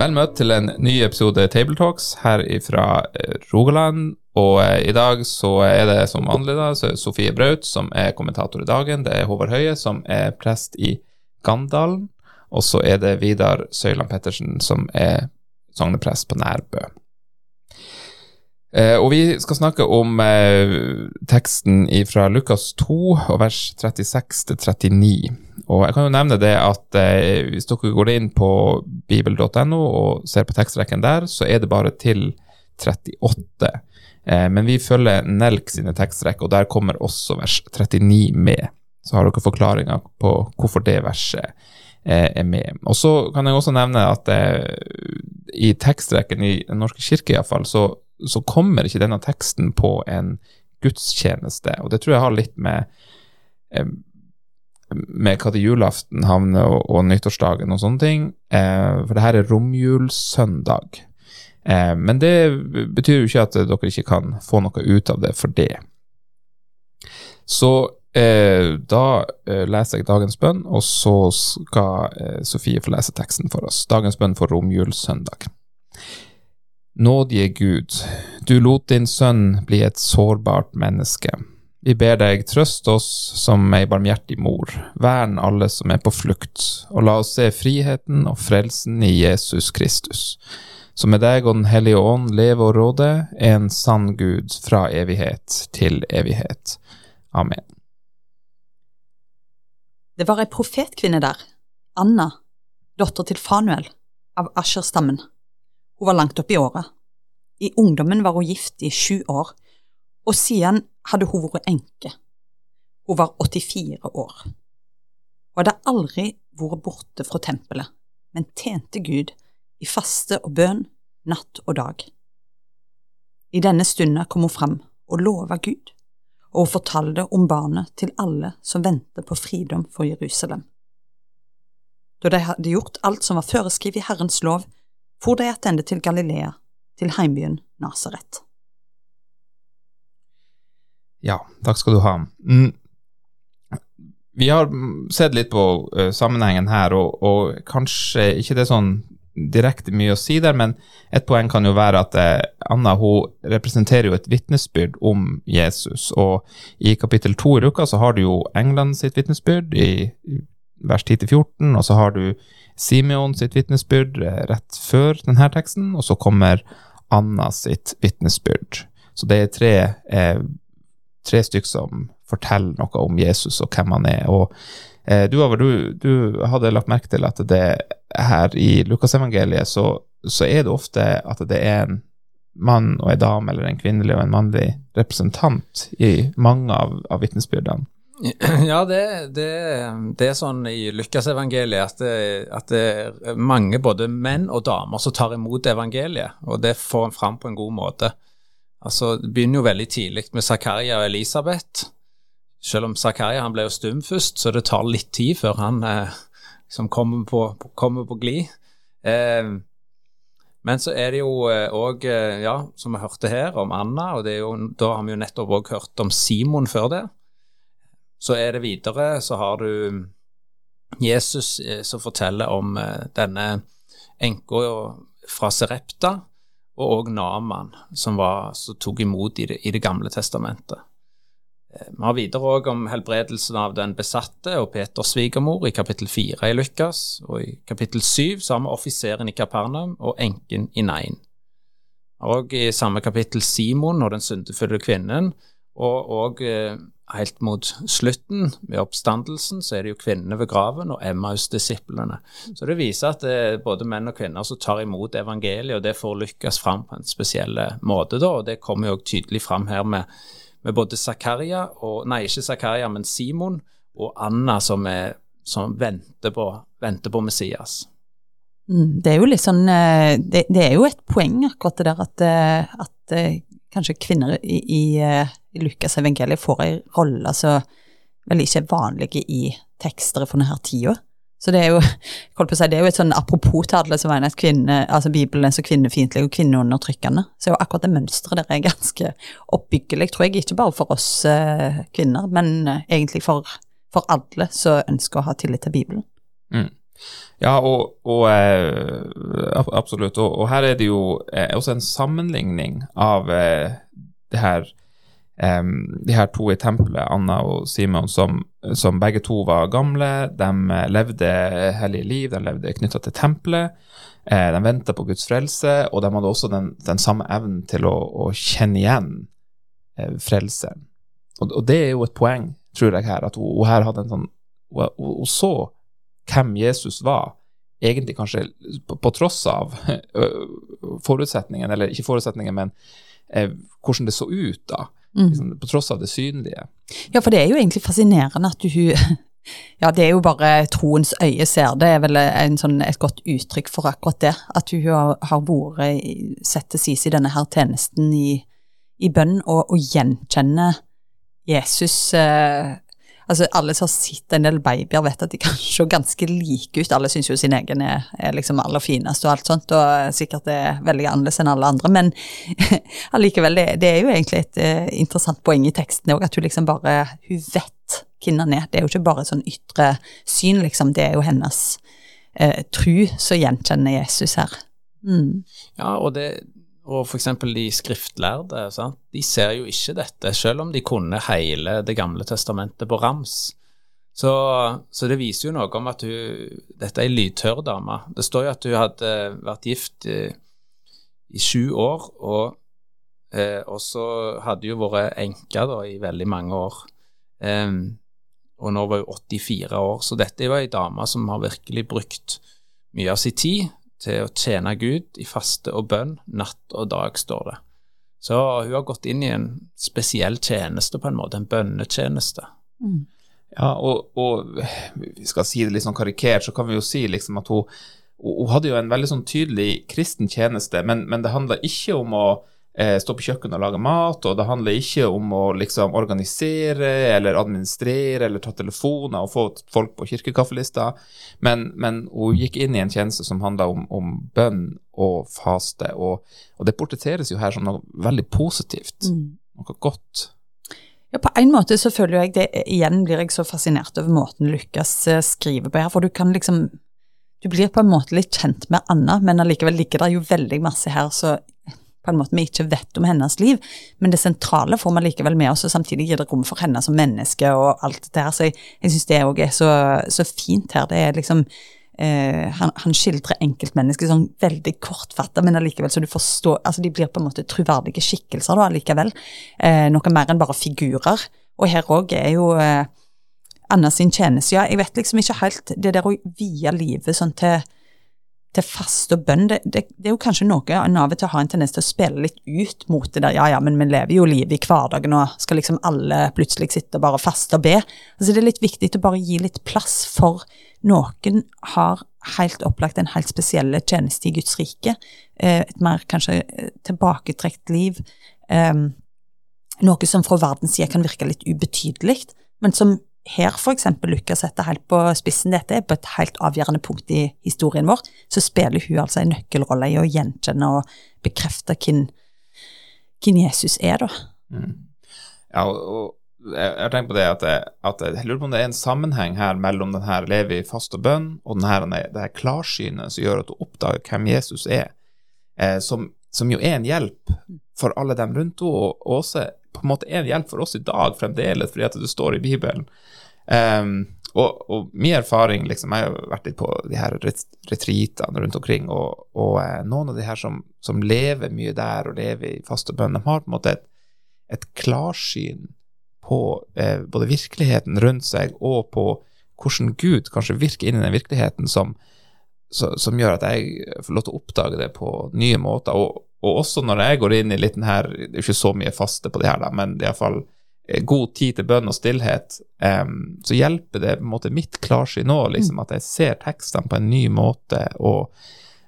Vel møtt til en ny episode Tabletalks her fra Rogaland. Og eh, i dag så er det som vanlig da, Sofie Braut som er kommentator i dagen. Det er Håvard Høie som er prest i Gandalen. Og så er det Vidar Søyland Pettersen som er sogneprest på Nærbø. Eh, og vi skal snakke om eh, teksten fra Lukas 2 og vers 36 til 39. Og jeg kan jo nevne det at eh, hvis dere går inn på bibel.no og ser på tekstrekken der, så er det bare til 38. Eh, men vi følger Nelk sine tekstrekker, og der kommer også vers 39 med. Så har dere forklaringa på hvorfor det verset eh, er med. Og så kan jeg også nevne at eh, i tekstrekken i Den norske kirke iallfall, så så kommer ikke denne teksten på en gudstjeneste. Og det tror jeg har litt med eh, med når julaften havner og, og, nyttårsdagen og sånne ting. Eh, for det her er romjulssøndag. Eh, men det betyr jo ikke at dere ikke kan få noe ut av det for det. Så eh, da eh, leser jeg dagens bønn, og så skal eh, Sofie få lese teksten for oss. Dagens bønn for romjulssøndag. Nådige Gud, du lot din sønn bli et sårbart menneske. Vi ber deg, trøst oss som ei barmhjertig mor, vern alle som er på flukt, og la oss se friheten og frelsen i Jesus Kristus, som med deg og Den hellige ånd lever og råder, en sann Gud fra evighet til evighet. Amen. Det var ei profetkvinne der, Anna, datter til Fanuel, av Asher-stammen. Hun var langt oppe i åra. I ungdommen var hun gift i sju år, og siden hadde hun vært enke. Hun var 84 år. Hun hadde aldri vært borte fra tempelet, men tjente Gud i faste og bønn natt og dag. I denne stunda kom hun fram og lova Gud, og hun fortalte om barnet til alle som ventet på fridom for Jerusalem. Da de hadde gjort alt som var foreskrevet i Herrens lov, for de attende til Galilea, til heimbyen Nasaret. Ja, takk skal du ha. Mm. Vi har sett litt på uh, sammenhengen her, og, og, kanskje ikke det er sånn direkte mye å si der, men et poeng kan jo være at uh, Anna hun representerer jo et vitnesbyrd om Jesus, og i kapittel to i Luka så har du jo England sitt vitnesbyrd i vers 10-14, og så har du Simeon sitt vitnesbyrd eh, rett før denne teksten, og så kommer Anna sitt vitnesbyrd. Så det er tre, eh, tre stykker som forteller noe om Jesus og hvem han er. Og eh, du, du, du, hadde lagt merke til at det her i Lukasevangeliet så, så er det ofte at det er en mann og en dame, eller en kvinnelig og en mannlig representant i mange av, av vitnesbyrdene. Ja, det, det, det, er sånn i Lukkasevangeliet at, at det er mange både menn og damer som tar imot evangeliet, og det får en fram på en god måte. Altså, Det begynner jo veldig tidlig med Zakaria og Elisabeth. Selv om Zakaria han ble jo stum først, så det tar litt tid før han eh, liksom kommer på, kommer på glid. Eh, men så er det jo òg, eh, ja, som vi hørte her, om Anna, og jo, da har vi jo nettopp òg hørt om Simon før det. Så er det videre, så har du Jesus eh, som forteller om eh, denne enka fra Serepta, og òg Naman, som, var, som, tok imot i det, i det gamle testamentet. Eh, vi har videre òg om helbredelsen av den besatte og Peters svigermor i kapittel 4 i Lukas, og i kapittel 7 så har vi offiseren i Kapernaum og enken i Nain. Og i samme kapittel Simon og den syndefulle kvinnen, og òg helt mot slutten, med oppstandelsen, så er det jo kvinnene ved graven og Emmaus-disiplene. Så det viser at det er både menn og kvinner som tar imot evangeliet, og det får lykkes fram på en spesiell måte, da. Og det kommer jo tydelig fram her med, med både Zakaria og Nei, ikke Zakaria, men Simon og Anna som, er, som venter, på, venter på Messias. Mm, Det er jo litt sånn eh, Det, det er jo et poeng akkurat det der at, eh, at eh, kanskje kvinner i, i, eh, i Lukas evangeliet får ei rolle som vel ikke er vanlige i tekster fra denne tida. Så det er jo si, det er jo et sånn apropos til alle som mener at kvinne, altså Bibelen er så kvinnefiendtlig og kvinneundertrykkende. Så jo akkurat det mønsteret der er ganske oppbyggelig, tror jeg, ikke bare for oss eh, kvinner, men eh, egentlig for, for alle som ønsker å ha tillit til Bibelen. Mm. Ja, og, og eh, absolutt. Og, og her er det jo eh, også en sammenligning av eh, det her de her to i tempelet, Anna og Simon, som, som begge to var gamle. De eh, levde hellige liv, de levde knytta til tempelet. Eh, de venta på Guds frelse, og de hadde også den, den samme evnen til å, å kjenne igjen eh, frelseren. Og, og det er jo et poeng, tror jeg, her, at hun, hun her hadde en sånn hun, hun så hvem Jesus var, egentlig kanskje på, på tross av forutsetningen, eller ikke forutsetningen, men eh, hvordan det så ut da, Mm. liksom, på tross av det synlige. Ja, for det er jo egentlig fascinerende at du Ja, det er jo bare troens øye ser det, er vel en sånn, et godt uttrykk for akkurat det. At hun har, har vært sett til side i denne her tjenesten i, i bønn, og, og gjenkjenner Jesus eh, Altså, alle som har sett en del babyer, vet at de kan se ganske like ut. Alle syns jo sin egen er, er liksom aller finest og alt sånt, og sikkert er veldig annerledes enn alle andre, men allikevel, det, det er jo egentlig et uh, interessant poeng i teksten òg, at hun liksom bare Hun vet hvem han er. Det er jo ikke bare sånn ytre syn, liksom, det er jo hennes uh, tru som gjenkjenner Jesus her. Mm. Ja, og, det, og eksempel de skriftlærde, sant? de ser jo ikke dette, selv om de kunne hele Det gamle testamentet på rams. Så, så det viser jo noe om at hun Dette er ei lydtørr dame. Det står jo at hun hadde vært gift i, i sju år, og, eh, så hadde hun vært enke i veldig mange år. Eh, og nå var hun 84 år, så dette var ei dame som har virkelig brukt mye av sin tid til å tjene Gud i faste og bønn, natt og dag, står det. Så hun har gått inn i en spesiell tjeneste, på en måte, en bønnetjeneste. Mm. Ja, og, og vi skal si det litt sånn karikert, så kan vi jo si liksom at hun, hun hadde jo en veldig sånn tydelig kristen tjeneste, men, men det handla ikke om å eh, stå på kjøkkenet og lage mat, og det handler ikke om å liksom organisere eller administrere eller ta telefoner og få folk på kirkekaffelista, men, men hun gikk inn i en tjeneste som handla om, om bønn og faste, og, og det portretteres jo her som noe veldig positivt, Mm. noe godt. Ja, på en måte så føler jeg det Igjen blir jeg så fascinert over måten Lukas eh, skriver på her, for du kan liksom Du blir på en måte litt kjent med Anna, men allikevel ligger det jo veldig masse her så på en måte vi ikke vet om hennes liv, men det sentrale får vi likevel med oss, og samtidig gir det rom for henne som menneske og alt det her, så jeg, jeg syns det òg er så, så fint her. Det er liksom eh, han, han skildrer enkeltmennesket sånn veldig kortfatta, men allikevel så du forstår Altså, de blir på en måte troverdige skikkelser da allikevel. Eh, noe mer enn bare figurer. Og her òg er jo eh, Anna sin tjeneste Ja, jeg vet liksom ikke helt Det der å vie livet sånn til til fast og bønn, det, det, det er jo kanskje noe en av og til har en tendens til å spille litt ut mot det der, ja ja, men vi lever jo livet i hverdagen, og skal liksom alle plutselig sitte og bare faste og be. Altså det er litt viktig å bare gi litt plass for noen har helt opplagt en helt spesiell tjeneste i Guds rike, eh, et mer kanskje eh, tilbaketrekt liv, eh, noe som fra verdens side kan virke litt ubetydelig, men som her for eksempel Lukas setter helt på spissen, dette er på et helt avgjørende punkt i historien vår, så spiller hun altså en nøkkelrolle i å gjenkjenne og bekrefte hvem, hvem Jesus er, da. Mm. Ja, og, jeg har tenkt på det at, jeg, at jeg lurer på om det er en sammenheng her mellom den her leve i fast bønn, og den her, det her klarsynet som gjør at du oppdager hvem Jesus er, eh, som, som jo er en hjelp for alle dem rundt henne, og, og også på en måte er en hjelp for oss i dag fremdeles, fordi at det står i Bibelen. Um, og, og min erfaring, liksom, jeg har vært litt på de her ret- retreatene rundt omkring, og, og eh, noen av de her som, som lever mye der og lever i faste bønn, de har på en måte et, et klarsyn på eh, både virkeligheten rundt seg og på hvordan Gud kanskje virker inn i den virkeligheten som, som, som gjør at jeg får lov til å oppdage det på nye måter. Og, og også når jeg går inn i litt den her Det er ikke så mye faste på det her, da, men det er iallfall eh, god tid til bønn og stillhet, um, så hjelper det på en måte mitt klarsyn nå, liksom, at jeg ser tekstene på en ny måte, og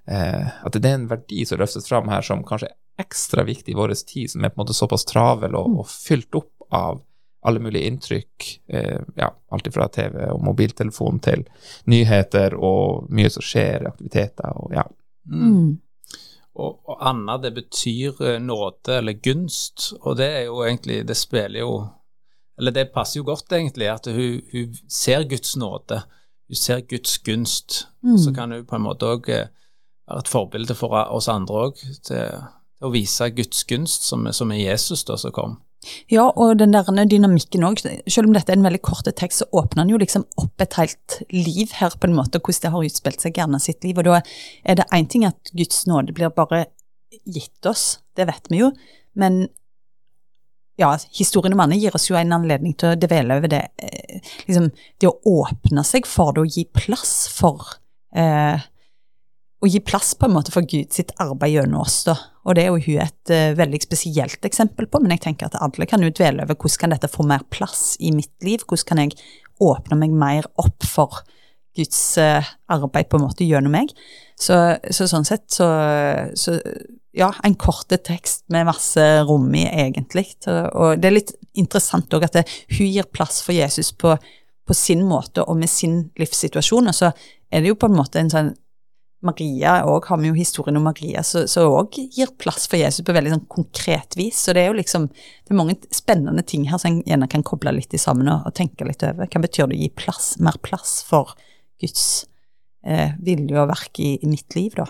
uh, at det er en verdi som løftes fram her som kanskje er ekstra viktig i vår tid, som er på en måte såpass travel og, og fylt opp av alle mulige inntrykk, eh, ja, alt fra TV og mobiltelefon til nyheter og mye som skjer, aktiviteter og ja. Mm. Og, og Anna, det betyr eh, nåde eller gunst, og det er jo egentlig Det spiller jo Eller det passer jo godt, egentlig, at hun, hun ser Guds nåde. Hun ser Guds gunst. Mm. Så kan hun på en måte òg være et forbilde for oss andre òg, til, til å vise Guds gunst, som, som er Jesus da som kom. Ja, og den der dynamikken òg. Selv om dette er en veldig kort tekst, så åpner den jo liksom opp et helt liv her, på en måte, hvordan det har utspilt seg gjerne sitt liv. Og da er det én ting at Guds nåde blir bare gitt oss, det vet vi jo, men ja, historien om Anne gir oss jo en anledning til å dvele over det, eh, liksom, det å åpne seg for det, å gi plass for eh, å gi plass på en måte for Gud sitt arbeid gjennom oss. da. Og det er jo hun et uh, veldig spesielt eksempel på, men jeg tenker at alle kan jo dvele over hvordan kan dette få mer plass i mitt liv, hvordan kan jeg åpne meg mer opp for Guds uh, arbeid på en måte gjennom meg. Så, så sånn sett så, så ja, en korte tekst med masse rom i, egentlig. Og det er litt interessant òg at det, hun gir plass for Jesus på, på sin måte og med sin livssituasjon, og så er det jo på en måte en sånn Maria òg har vi jo historien om Maria, som òg gir plass for Jesus på veldig sånn konkret vis. Så det er jo liksom det er mange spennende ting her som en gjerne kan koble litt sammen og, og tenke litt over. Hva betyr det å gi plass, mer plass for Guds eh, vilje og verk i, i mitt liv, da?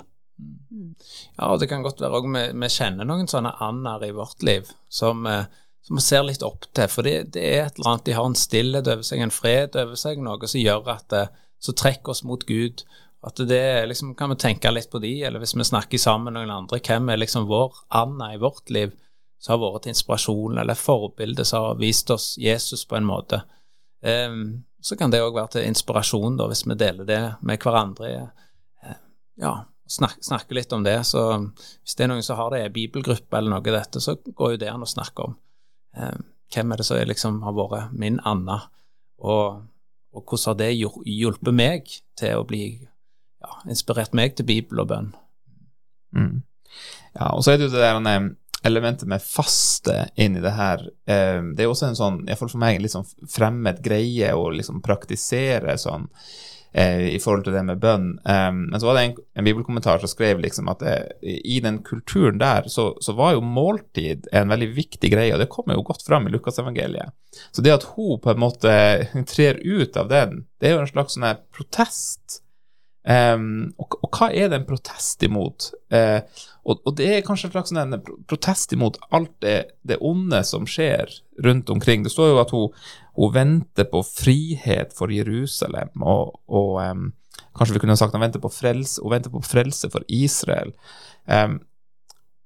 Ja, og det kan godt være òg vi, vi kjenner noen sånne ander i vårt liv som, eh, som vi ser litt opp til. For det, det er et eller annet, de har en stillhet over seg, en fred over seg, noe som gjør at det, så trekker oss mot Gud. At det liksom, Kan vi tenke litt på de, eller hvis vi snakker sammen med noen andre, hvem er liksom vår Anna i vårt liv som har vært inspirasjon eller forbilde som har vist oss Jesus på en måte. Um, så kan det òg være til inspirasjon, da, hvis vi deler det med hverandre. Eh, ja, snak, snakke litt om det. Så hvis det er noen som har det i bibelgruppe eller noe av dette, så går jo det an å snakke om. Um, hvem er det som liksom har vært min Anna, og, og hvordan har det hjulpet meg til å bli ja, inspirert meg til bibel og bønn? Mm. Ja, og så er det jo det der elementet med faste inn i det her. Eh, det er jo også en sånn, iallfall for meg, en litt sånn fremmed greie å liksom praktisere sånn eh, i forhold til det med bønn. Eh, men så var det en, en bibelkommentar som skrev liksom at det, i den kulturen der så, så var jo måltid en veldig viktig greie, og det kommer jo godt fram i Lukasevangeliet. Så det at hun på en måte trer ut av den, det er jo en slags sånn her protest. Um, og, og hva er det en protest imot? Uh, og, og det er kanskje en slags sånn en protest imot alt det, det onde som skjer rundt omkring. Det står jo at hun, hun venter på frihet for Jerusalem, og, og um, kanskje vi kunne sagt hun venter på frelse, hun venter på frelse for Israel. Um,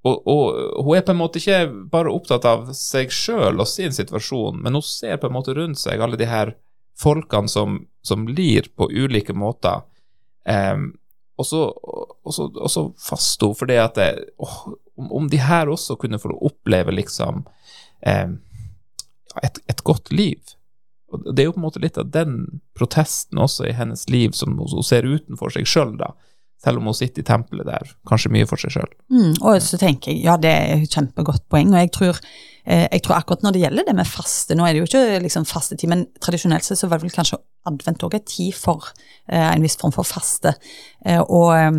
og, hun er på en måte ikke bare opptatt av seg sjøl og sin situasjon, men hun ser på en måte rundt seg alle de her folkene som, som lir på ulike måter. Em, og så, hun for det at jeg, åh, om, om de her også kunne få oppleve liksom em, et, et godt liv. Og det er jo på en måte litt av den protesten også i hennes liv som hun, hun ser utenfor seg sjøl, da. Selv om hun sitter i tempelet der, kanskje mye for seg sjøl. Mm, og så tenker jeg, ja det er et kjempegodt poeng, og jeg tror, jeg tror akkurat når det gjelder det med faste, nå er det jo ikke liksom fastetid, men tradisjonelt sett så var det vel kanskje advent òg en tid for eh, en viss form for faste, eh, og, eh,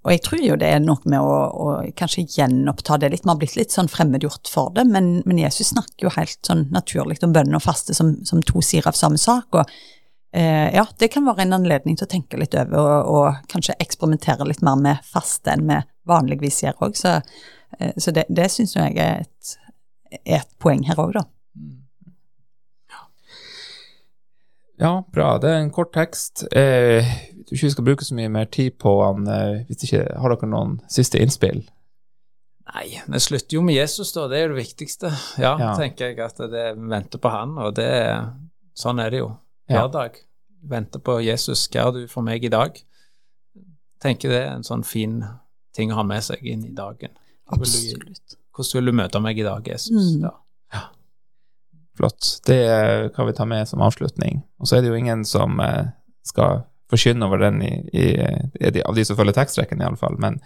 og jeg tror jo det er noe med å, å kanskje gjenoppta det litt, vi har blitt litt sånn fremmedgjort for det, men, men Jesus snakker jo helt sånn naturlig om bønn og faste som, som to sider av samme sak, og Eh, ja, det kan være en anledning til å tenke litt over, og, og kanskje eksperimentere litt mer med faste enn vi vanligvis gjør òg. Så, eh, så det, det syns jeg er et, er et poeng her òg, da. Ja, bra. Det er en kort tekst. Eh, jeg tror ikke vi skal bruke så mye mer tid på han. Eh, hvis ikke, har dere noen siste innspill? Nei, vi slutter jo med Jesus, da. Det er jo det viktigste. Ja, Ja. tenker jeg at det venter på han, og det sånn er det jo Ja. hver dag. Venter på Jesus. Hva er du for meg i dag? Tenker det er en sånn fin ting å ha med seg inn i dagen. Absolutt. Hvordan vil du møte meg i dag, Jesus? Mm. Ja. Flott. Det kan vi ta med som avslutning. Og så er det jo ingen som eh, skal forkynne over den i, i, i de, av de som følger tekstrekken, iallfall. Men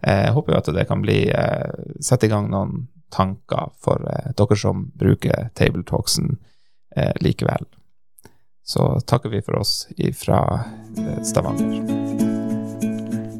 eh, jeg håper jo at det kan bli eh, Sette i gang noen tanker for eh, dere som bruker Tabletalksen eh, likevel. Så takker vi for oss fra Stavanger.